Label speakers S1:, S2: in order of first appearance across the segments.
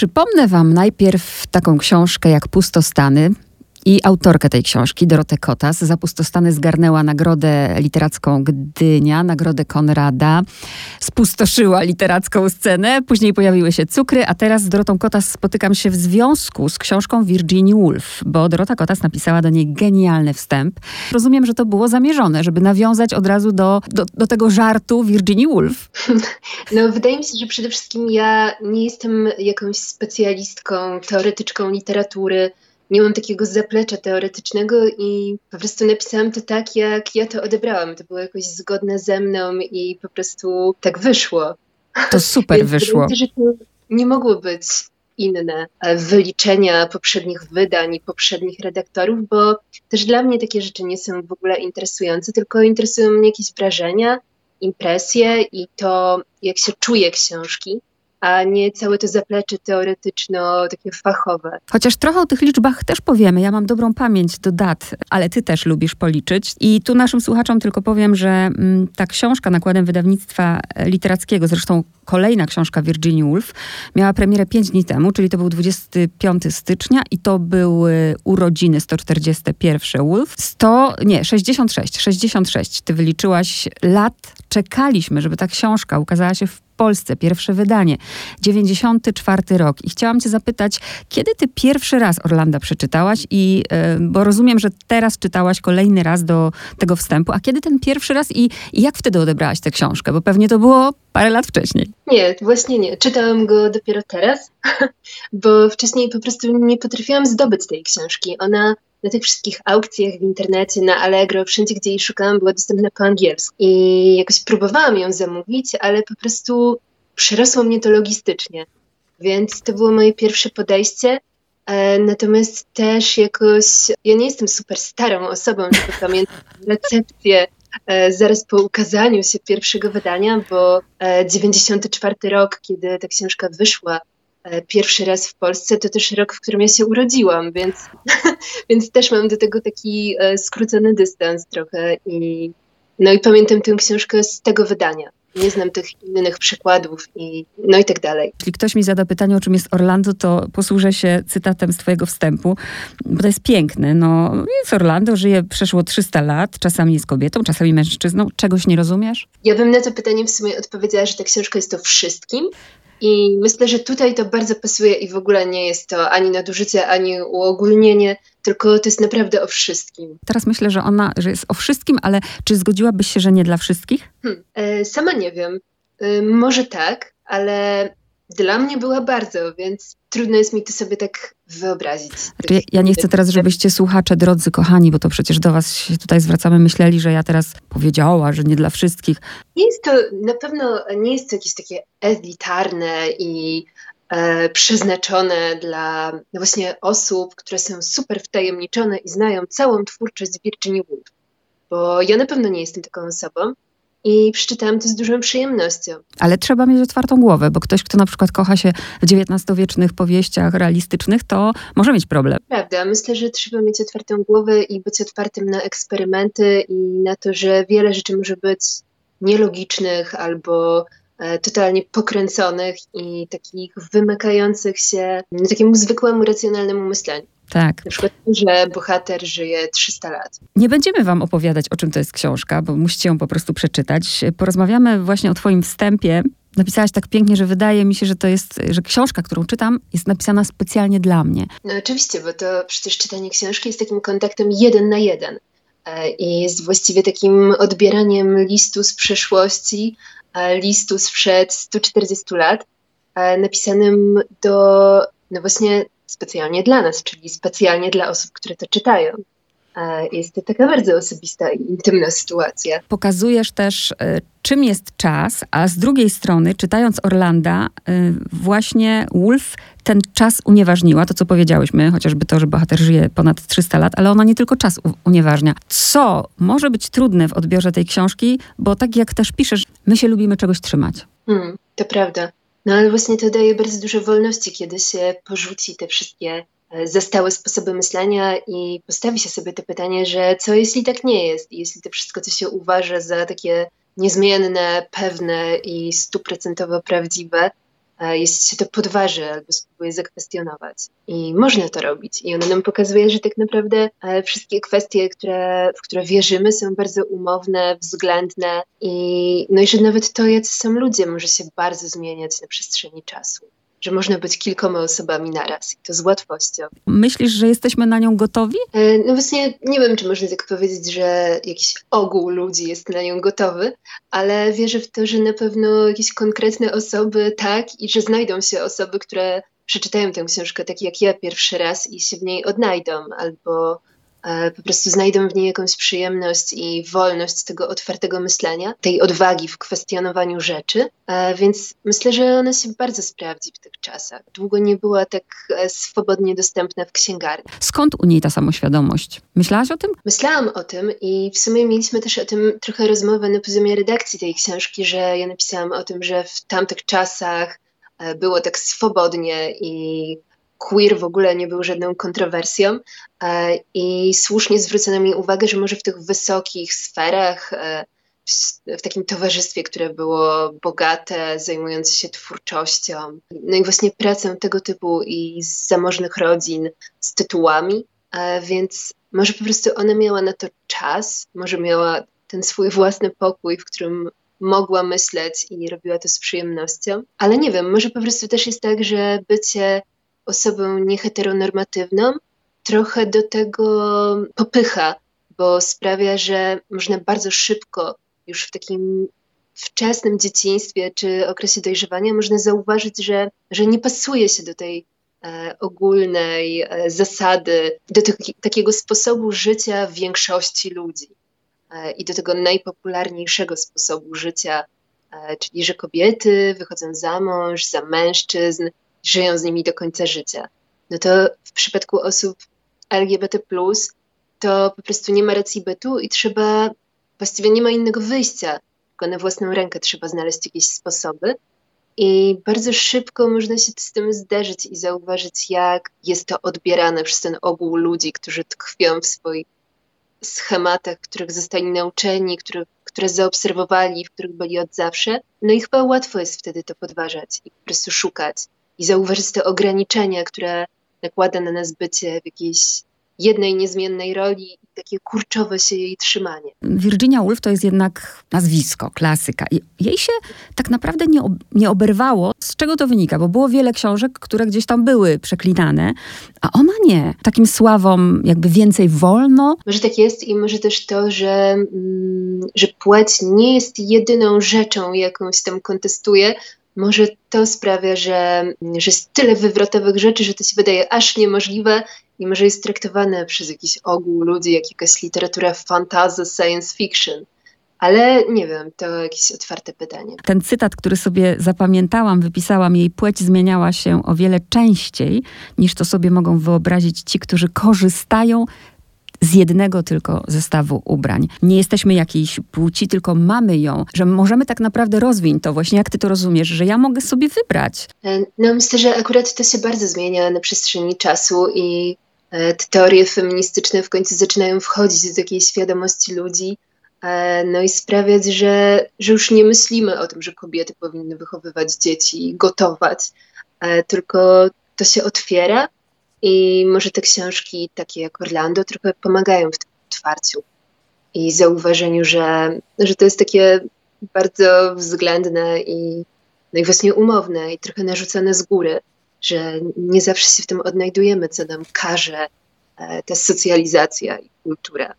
S1: Przypomnę Wam najpierw taką książkę jak Pustostany i autorkę tej książki, Dorotę Kotas, za pustostany zgarnęła Nagrodę Literacką Gdynia, Nagrodę Konrada, spustoszyła literacką scenę, później pojawiły się cukry, a teraz z Dorotą Kotas spotykam się w związku z książką Virginia Woolf, bo Dorota Kotas napisała do niej genialny wstęp. Rozumiem, że to było zamierzone, żeby nawiązać od razu do, do, do tego żartu Virginia Woolf.
S2: No, wydaje mi się, że przede wszystkim ja nie jestem jakąś specjalistką, teoretyczką literatury, nie mam takiego zaplecza teoretycznego i po prostu napisałam to tak, jak ja to odebrałam. To było jakoś zgodne ze mną i po prostu tak wyszło.
S1: To super wyszło.
S2: Myślę, że to nie mogło być inne wyliczenia poprzednich wydań i poprzednich redaktorów, bo też dla mnie takie rzeczy nie są w ogóle interesujące, tylko interesują mnie jakieś wrażenia, impresje i to, jak się czuje książki a nie całe to zaplecze teoretyczno, takie fachowe.
S1: Chociaż trochę o tych liczbach też powiemy. Ja mam dobrą pamięć do dat, ale ty też lubisz policzyć. I tu naszym słuchaczom tylko powiem, że mm, ta książka nakładem wydawnictwa literackiego, zresztą kolejna książka Virginia Woolf, miała premierę 5 dni temu, czyli to był 25 stycznia i to były urodziny 141 Woolf. 100, nie, 66, 66. Ty wyliczyłaś lat. Czekaliśmy, żeby ta książka ukazała się w Polsce, pierwsze wydanie, 94 rok. I chciałam cię zapytać, kiedy ty pierwszy raz Orlanda przeczytałaś i, e, bo rozumiem, że teraz czytałaś kolejny raz do tego wstępu, a kiedy ten pierwszy raz i, i jak wtedy odebrałaś tę książkę? Bo pewnie to było parę lat wcześniej.
S2: Nie, właśnie nie. Czytałam go dopiero teraz, bo wcześniej po prostu nie potrafiłam zdobyć tej książki. Ona na tych wszystkich aukcjach w internecie, na Allegro, wszędzie, gdzie jej szukałam, była dostępna po angielsku. I jakoś próbowałam ją zamówić, ale po prostu przerosło mnie to logistycznie. Więc to było moje pierwsze podejście. E, natomiast też jakoś, ja nie jestem super starą osobą, żeby pamiętać recepcję e, zaraz po ukazaniu się pierwszego wydania, bo 94 e, rok, kiedy ta książka wyszła, pierwszy raz w Polsce, to też rok, w którym ja się urodziłam, więc, więc też mam do tego taki e, skrócony dystans trochę. I, no i pamiętam tę książkę z tego wydania. Nie znam tych innych przykładów i no i tak dalej.
S1: Jeśli ktoś mi zada pytanie, o czym jest Orlando, to posłużę się cytatem z twojego wstępu, bo to jest piękne. No, jest Orlando, żyje przeszło 300 lat, czasami jest kobietą, czasami mężczyzną. Czegoś nie rozumiesz?
S2: Ja bym na to pytanie w sumie odpowiedziała, że ta książka jest to wszystkim, i myślę, że tutaj to bardzo pasuje i w ogóle nie jest to ani nadużycie, ani uogólnienie, tylko to jest naprawdę o wszystkim.
S1: Teraz myślę, że ona, że jest o wszystkim, ale czy zgodziłabyś się, że nie dla wszystkich?
S2: Hmm, e, sama nie wiem. E, może tak, ale dla mnie była bardzo, więc trudno jest mi to sobie tak wyobrazić.
S1: Znaczy, ja nie chcę teraz, żebyście słuchacze, drodzy kochani, bo to przecież do was się tutaj zwracamy, myśleli, że ja teraz powiedziała, że nie dla wszystkich.
S2: Nie jest to, na pewno nie jest to jakieś takie elitarne i e, przeznaczone dla no właśnie osób, które są super wtajemniczone i znają całą twórczość Virginia Woolf. Bo ja na pewno nie jestem taką osobą, i przeczytałam to z dużą przyjemnością.
S1: Ale trzeba mieć otwartą głowę, bo ktoś, kto na przykład kocha się w XIX-wiecznych powieściach realistycznych, to może mieć problem.
S2: Prawda, myślę, że trzeba mieć otwartą głowę i być otwartym na eksperymenty i na to, że wiele rzeczy może być nielogicznych albo e, totalnie pokręconych i takich wymykających się takiemu zwykłemu, racjonalnemu myśleniu.
S1: Tak.
S2: Na przykład, że bohater żyje 300 lat.
S1: Nie będziemy wam opowiadać, o czym to jest książka, bo musicie ją po prostu przeczytać. Porozmawiamy właśnie o twoim wstępie. Napisałaś tak pięknie, że wydaje mi się, że to jest, że książka, którą czytam, jest napisana specjalnie dla mnie.
S2: No oczywiście, bo to przecież czytanie książki jest takim kontaktem jeden na jeden. E, I jest właściwie takim odbieraniem listu z przeszłości, e, listu sprzed 140 lat, e, napisanym do, no właśnie specjalnie dla nas, czyli specjalnie dla osób, które to czytają. Jest to taka bardzo osobista i intymna sytuacja.
S1: Pokazujesz też, e, czym jest czas, a z drugiej strony, czytając Orlanda, e, właśnie Wolf ten czas unieważniła, to co powiedziałyśmy, chociażby to, że bohater żyje ponad 300 lat, ale ona nie tylko czas unieważnia. Co może być trudne w odbiorze tej książki, bo tak jak też piszesz, my się lubimy czegoś trzymać.
S2: Hmm, to prawda. No ale właśnie to daje bardzo dużo wolności, kiedy się porzuci te wszystkie e, zastałe sposoby myślenia i postawi się sobie to pytanie, że co jeśli tak nie jest, jeśli to wszystko, co się uważa za takie niezmienne, pewne i stuprocentowo prawdziwe, jeśli się to podważy albo spróbuje zakwestionować. I można to robić. I ona nam pokazuje, że tak naprawdę wszystkie kwestie, które, w które wierzymy, są bardzo umowne, względne i, no i że nawet to, jacy są ludzie, może się bardzo zmieniać na przestrzeni czasu że można być kilkoma osobami naraz i to z łatwością.
S1: Myślisz, że jesteśmy na nią gotowi?
S2: E, no właśnie nie wiem, czy można tak powiedzieć, że jakiś ogół ludzi jest na nią gotowy, ale wierzę w to, że na pewno jakieś konkretne osoby tak i że znajdą się osoby, które przeczytają tę książkę tak jak ja pierwszy raz i się w niej odnajdą, albo po prostu znajdą w niej jakąś przyjemność i wolność tego otwartego myślenia, tej odwagi w kwestionowaniu rzeczy, e, więc myślę, że ona się bardzo sprawdzi w tych czasach. Długo nie była tak e, swobodnie dostępna w księgarni.
S1: Skąd u niej ta samoświadomość? Myślałaś o tym?
S2: Myślałam o tym i w sumie mieliśmy też o tym trochę rozmowę na poziomie redakcji tej książki, że ja napisałam o tym, że w tamtych czasach było tak swobodnie i queer w ogóle nie był żadną kontrowersją e, i słusznie zwrócono mi uwagę, że może w tych wysokich sferach, e, w takim towarzystwie, które było bogate, zajmujące się twórczością, no i właśnie pracą tego typu i z zamożnych rodzin, z tytułami, e, więc może po prostu ona miała na to czas, może miała ten swój własny pokój, w którym mogła myśleć i robiła to z przyjemnością. Ale nie wiem, może po prostu też jest tak, że bycie osobą nieheteronormatywną trochę do tego popycha, bo sprawia, że można bardzo szybko, już w takim wczesnym dzieciństwie czy okresie dojrzewania, można zauważyć, że, że nie pasuje się do tej e, ogólnej e, zasady, do takiego sposobu życia większości ludzi e, i do tego najpopularniejszego sposobu życia, e, czyli że kobiety wychodzą za mąż, za mężczyzn, żyją z nimi do końca życia. No to w przypadku osób LGBT, to po prostu nie ma racji bytu i trzeba, właściwie nie ma innego wyjścia, tylko na własną rękę trzeba znaleźć jakieś sposoby. I bardzo szybko można się z tym zderzyć i zauważyć, jak jest to odbierane przez ten ogół ludzi, którzy tkwią w swoich schematach, których zostali nauczeni, które, które zaobserwowali, w których byli od zawsze. No i chyba łatwo jest wtedy to podważać i po prostu szukać i zauważyć te ograniczenia, które nakłada na nas bycie w jakiejś jednej niezmiennej roli i takie kurczowe się jej trzymanie.
S1: Virginia Woolf to jest jednak nazwisko, klasyka. I jej się tak naprawdę nie, ob nie oberwało. Z czego to wynika? Bo było wiele książek, które gdzieś tam były przeklinane, a ona nie. Takim sławom jakby więcej wolno.
S2: Może tak jest i może też to, że, mm, że płeć nie jest jedyną rzeczą, jaką się tam kontestuje, może to sprawia, że, że jest tyle wywrotowych rzeczy, że to się wydaje aż niemożliwe i może jest traktowane przez jakiś ogół ludzi jak jakaś literatura fantasy, science fiction. Ale nie wiem, to jakieś otwarte pytanie.
S1: Ten cytat, który sobie zapamiętałam, wypisałam, jej płeć zmieniała się o wiele częściej, niż to sobie mogą wyobrazić ci, którzy korzystają z jednego tylko zestawu ubrań. Nie jesteśmy jakiejś płci, tylko mamy ją, że możemy tak naprawdę rozwinąć to właśnie, jak ty to rozumiesz, że ja mogę sobie wybrać.
S2: E, no myślę, że akurat to się bardzo zmienia na przestrzeni czasu i e, te teorie feministyczne w końcu zaczynają wchodzić do takiej świadomości ludzi, e, no i sprawiać, że, że już nie myślimy o tym, że kobiety powinny wychowywać dzieci i gotować, tylko to się otwiera i może te książki, takie jak Orlando, trochę pomagają w tym otwarciu i zauważeniu, że, że to jest takie bardzo względne i, no i właśnie umowne i trochę narzucone z góry, że nie zawsze się w tym odnajdujemy, co nam każe e, ta socjalizacja i kultura.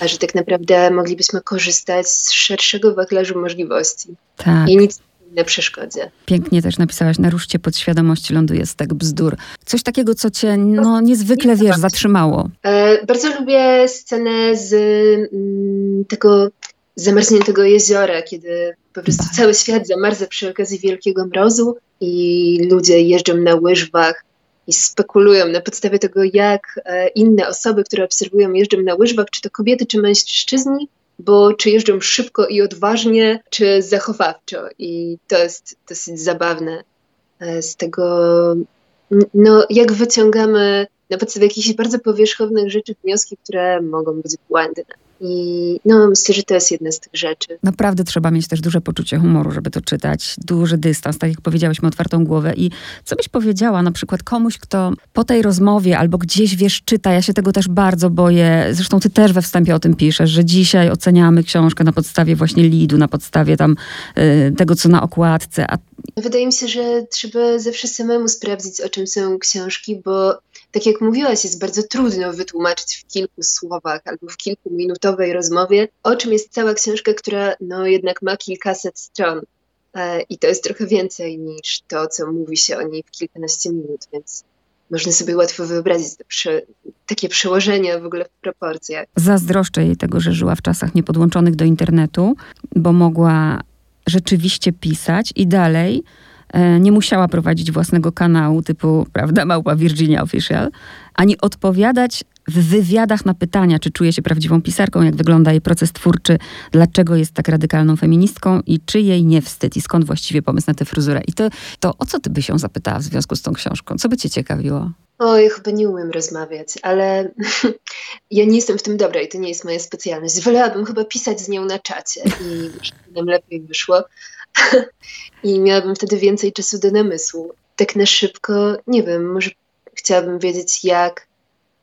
S2: A że tak naprawdę moglibyśmy korzystać z szerszego wachlarzu możliwości. Tak. I nic na przeszkodzie.
S1: Pięknie też napisałaś, naruszcie podświadomości ląduje tak bzdur. Coś takiego, co cię no, niezwykle, wiesz, zatrzymało.
S2: E, bardzo lubię scenę z mm, tego zamarzniętego jeziora, kiedy po prostu Bye. cały świat zamarza przy okazji wielkiego mrozu i ludzie jeżdżą na łyżwach i spekulują na podstawie tego, jak e, inne osoby, które obserwują, jeżdżą na łyżwach, czy to kobiety, czy mężczyźni, bo czy jeżdżą szybko i odważnie, czy zachowawczo. I to jest dosyć zabawne e, z tego, no, jak wyciągamy na podstawie jakichś bardzo powierzchownych rzeczy wnioski, które mogą być błędne. I no, myślę, że to jest jedna z tych rzeczy.
S1: Naprawdę trzeba mieć też duże poczucie humoru, żeby to czytać, duży dystans, tak jak powiedziałyśmy, otwartą głowę. I co byś powiedziała na przykład komuś, kto po tej rozmowie albo gdzieś wiesz, czyta, ja się tego też bardzo boję, zresztą ty też we wstępie o tym piszesz, że dzisiaj oceniamy książkę na podstawie właśnie lidu, na podstawie tam y, tego, co na okładce, a
S2: Wydaje mi się, że trzeba zawsze samemu sprawdzić, o czym są książki, bo tak jak mówiłaś, jest bardzo trudno wytłumaczyć w kilku słowach albo w kilkuminutowej rozmowie, o czym jest cała książka, która no jednak ma kilkaset stron. E, I to jest trochę więcej niż to, co mówi się o niej w kilkanaście minut, więc można sobie łatwo wyobrazić prze, takie przełożenia w ogóle w proporcjach.
S1: Zazdroszczę jej tego, że żyła w czasach niepodłączonych do internetu, bo mogła rzeczywiście pisać i dalej nie musiała prowadzić własnego kanału typu, prawda, małpa Virginia Official, ani odpowiadać w wywiadach na pytania, czy czuje się prawdziwą pisarką, jak wygląda jej proces twórczy, dlaczego jest tak radykalną feministką i czy jej nie wstyd i skąd właściwie pomysł na tę fryzurę. I to, to o co ty by się zapytała w związku z tą książką? Co by cię ciekawiło?
S2: O, ja chyba nie umiem rozmawiać, ale ja nie jestem w tym dobra i to nie jest moja specjalność. Wolałabym chyba pisać z nią na czacie i żeby nam lepiej wyszło. I miałabym wtedy więcej czasu do namysłu. Tak na szybko, nie wiem, może chciałabym wiedzieć, jak,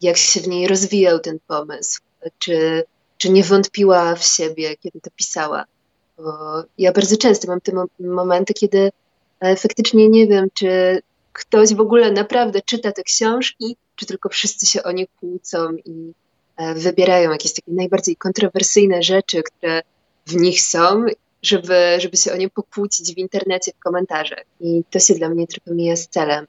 S2: jak się w niej rozwijał ten pomysł. Czy, czy nie wątpiła w siebie, kiedy to pisała. Bo ja bardzo często mam te momenty, kiedy e, faktycznie nie wiem, czy ktoś w ogóle naprawdę czyta te książki, czy tylko wszyscy się o nie kłócą i e, wybierają jakieś takie najbardziej kontrowersyjne rzeczy, które w nich są, żeby, żeby się o nie pokłócić w internecie, w komentarzach. I to się dla mnie trochę mija z celem.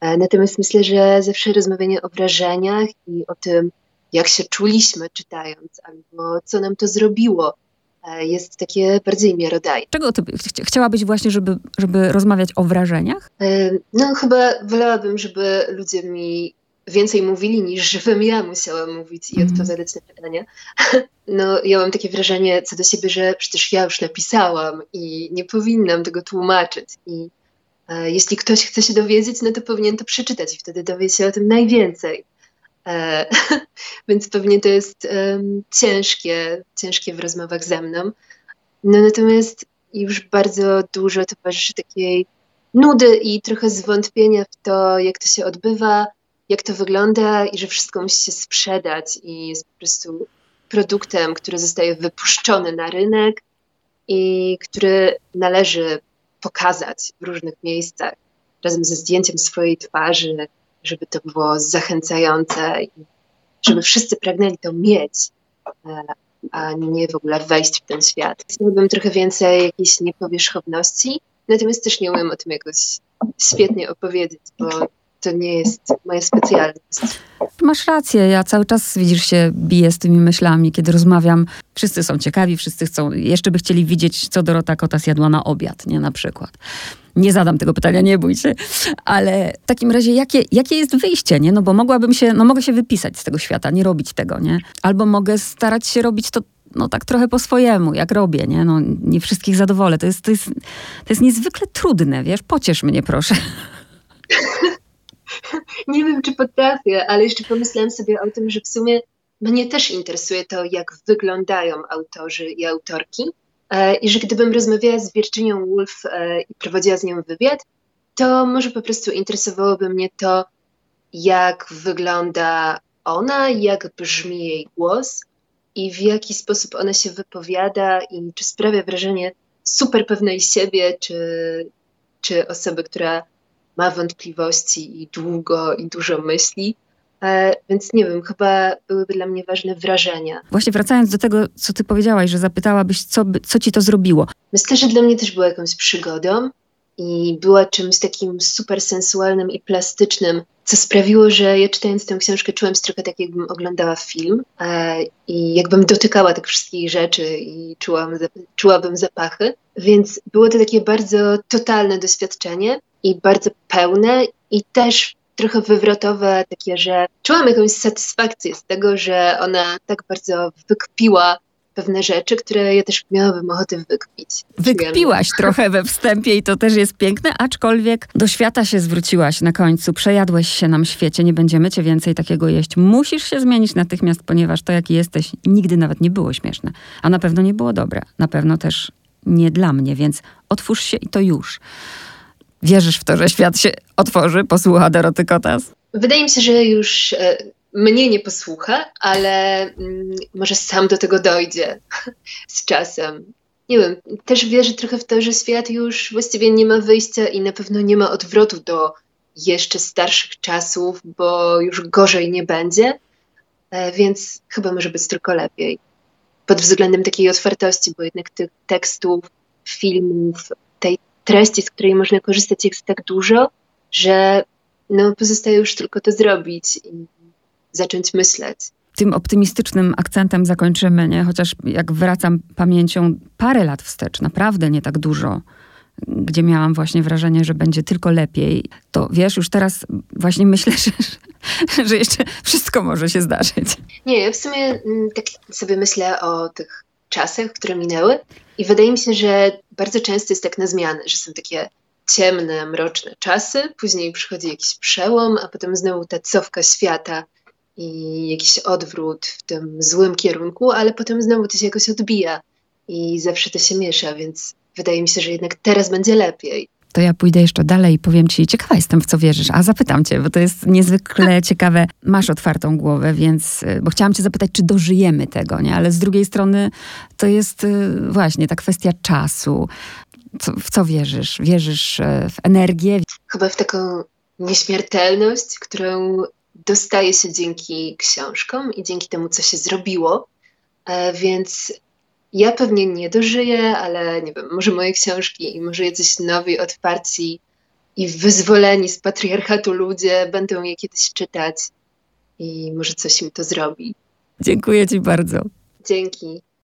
S2: E, natomiast myślę, że zawsze rozmawianie o wrażeniach i o tym, jak się czuliśmy czytając, albo co nam to zrobiło, E, jest takie bardziej miarodajne.
S1: Czego ty chciałabyś właśnie, żeby, żeby rozmawiać o wrażeniach?
S2: E, no chyba wolałabym, żeby ludzie mi więcej mówili, niż żebym ja musiała mówić i mm. odpowiadać na pytania. No ja mam takie wrażenie co do siebie, że przecież ja już napisałam i nie powinnam tego tłumaczyć. I e, jeśli ktoś chce się dowiedzieć, no to powinien to przeczytać i wtedy dowie się o tym najwięcej. E, więc pewnie to jest um, ciężkie, ciężkie w rozmowach ze mną. No natomiast już bardzo dużo towarzyszy takiej nudy i trochę zwątpienia w to, jak to się odbywa, jak to wygląda i że wszystko musi się sprzedać i jest po prostu produktem, który zostaje wypuszczony na rynek i który należy pokazać w różnych miejscach razem ze zdjęciem swojej twarzy, żeby to było zachęcające i żeby wszyscy pragnęli to mieć, e, a nie w ogóle wejść w ten świat. Chciałabym trochę więcej jakiejś niepowierzchowności, natomiast też nie umiem o tym jakoś świetnie opowiedzieć, bo to nie jest moja specjalność.
S1: Masz rację, ja cały czas widzisz się biję z tymi myślami, kiedy rozmawiam. Wszyscy są ciekawi, wszyscy chcą, jeszcze by chcieli widzieć, co Dorota Kota zjadła na obiad, nie na przykład. Nie zadam tego pytania, nie bój się. Ale w takim razie, jakie, jakie jest wyjście, nie? No bo mogłabym się, no mogę się wypisać z tego świata, nie robić tego, nie? Albo mogę starać się robić to no tak trochę po swojemu, jak robię, nie? No nie wszystkich zadowolę. To jest, to jest, to jest niezwykle trudne, wiesz? Pociesz mnie, proszę.
S2: nie wiem, czy potrafię, ale jeszcze pomyślałam sobie o tym, że w sumie mnie też interesuje to, jak wyglądają autorzy i autorki. E, I że gdybym rozmawiała z Virginią Woolf e, i prowadziła z nią wywiad, to może po prostu interesowałoby mnie to, jak wygląda ona, jak brzmi jej głos i w jaki sposób ona się wypowiada i czy sprawia wrażenie super pewnej siebie, czy, czy osoby, która ma wątpliwości i długo i dużo myśli. E, więc nie wiem, chyba byłyby dla mnie ważne wrażenia.
S1: Właśnie wracając do tego, co ty powiedziałaś, że zapytałabyś, co, co ci to zrobiło.
S2: Myślę, że dla mnie też była jakąś przygodą i była czymś takim super sensualnym i plastycznym, co sprawiło, że ja czytając tę książkę czułam się trochę tak, jakbym oglądała film e, i jakbym dotykała tych wszystkich rzeczy i czułam, czułabym zapachy. Więc było to takie bardzo totalne doświadczenie i bardzo pełne i też trochę wywrotowe, takie, że czułam jakąś satysfakcję z tego, że ona tak bardzo wykpiła pewne rzeczy, które ja też miałabym ochotę wykpić.
S1: Wykpiłaś trochę we wstępie i to też jest piękne, aczkolwiek do świata się zwróciłaś na końcu. Przejadłeś się nam świecie, nie będziemy cię więcej takiego jeść. Musisz się zmienić natychmiast, ponieważ to, jaki jesteś, nigdy nawet nie było śmieszne. A na pewno nie było dobre. Na pewno też nie dla mnie, więc otwórz się i to już. Wierzysz w to, że świat się otworzy, posłucha Doroty Kotas?
S2: Wydaje mi się, że już e, mnie nie posłucha, ale mm, może sam do tego dojdzie z czasem. Nie wiem, też wierzę trochę w to, że świat już właściwie nie ma wyjścia i na pewno nie ma odwrotu do jeszcze starszych czasów, bo już gorzej nie będzie, e, więc chyba może być tylko lepiej. Pod względem takiej otwartości, bo jednak tych tekstów, filmów, tej treści, z której można korzystać, jest tak dużo, że no, pozostaje już tylko to zrobić i zacząć myśleć.
S1: Tym optymistycznym akcentem zakończymy, nie? chociaż jak wracam pamięcią parę lat wstecz, naprawdę nie tak dużo, gdzie miałam właśnie wrażenie, że będzie tylko lepiej, to wiesz, już teraz właśnie myślę, że, że jeszcze wszystko może się zdarzyć.
S2: Nie, ja w sumie mm, tak sobie myślę o tych czasach, które minęły i wydaje mi się, że bardzo często jest tak na zmianę, że są takie ciemne, mroczne czasy, później przychodzi jakiś przełom, a potem znowu ta cofka świata i jakiś odwrót w tym złym kierunku, ale potem znowu to się jakoś odbija i zawsze to się miesza, więc wydaje mi się, że jednak teraz będzie lepiej.
S1: To ja pójdę jeszcze dalej i powiem ci, ciekawa jestem, w co wierzysz. A zapytam cię, bo to jest niezwykle ciekawe. Masz otwartą głowę, więc, y, bo chciałam cię zapytać, czy dożyjemy tego, nie? Ale z drugiej strony to jest y, właśnie ta kwestia czasu. Co, w co wierzysz? Wierzysz y, w energię?
S2: Chyba w taką nieśmiertelność, którą dostaje się dzięki książkom i dzięki temu, co się zrobiło. E, więc ja pewnie nie dożyję, ale nie wiem, może moje książki i może jacyś nowi, otwarci i wyzwoleni z patriarchatu ludzie będą je kiedyś czytać i może coś im to zrobi.
S1: Dziękuję Ci bardzo.
S2: Dzięki.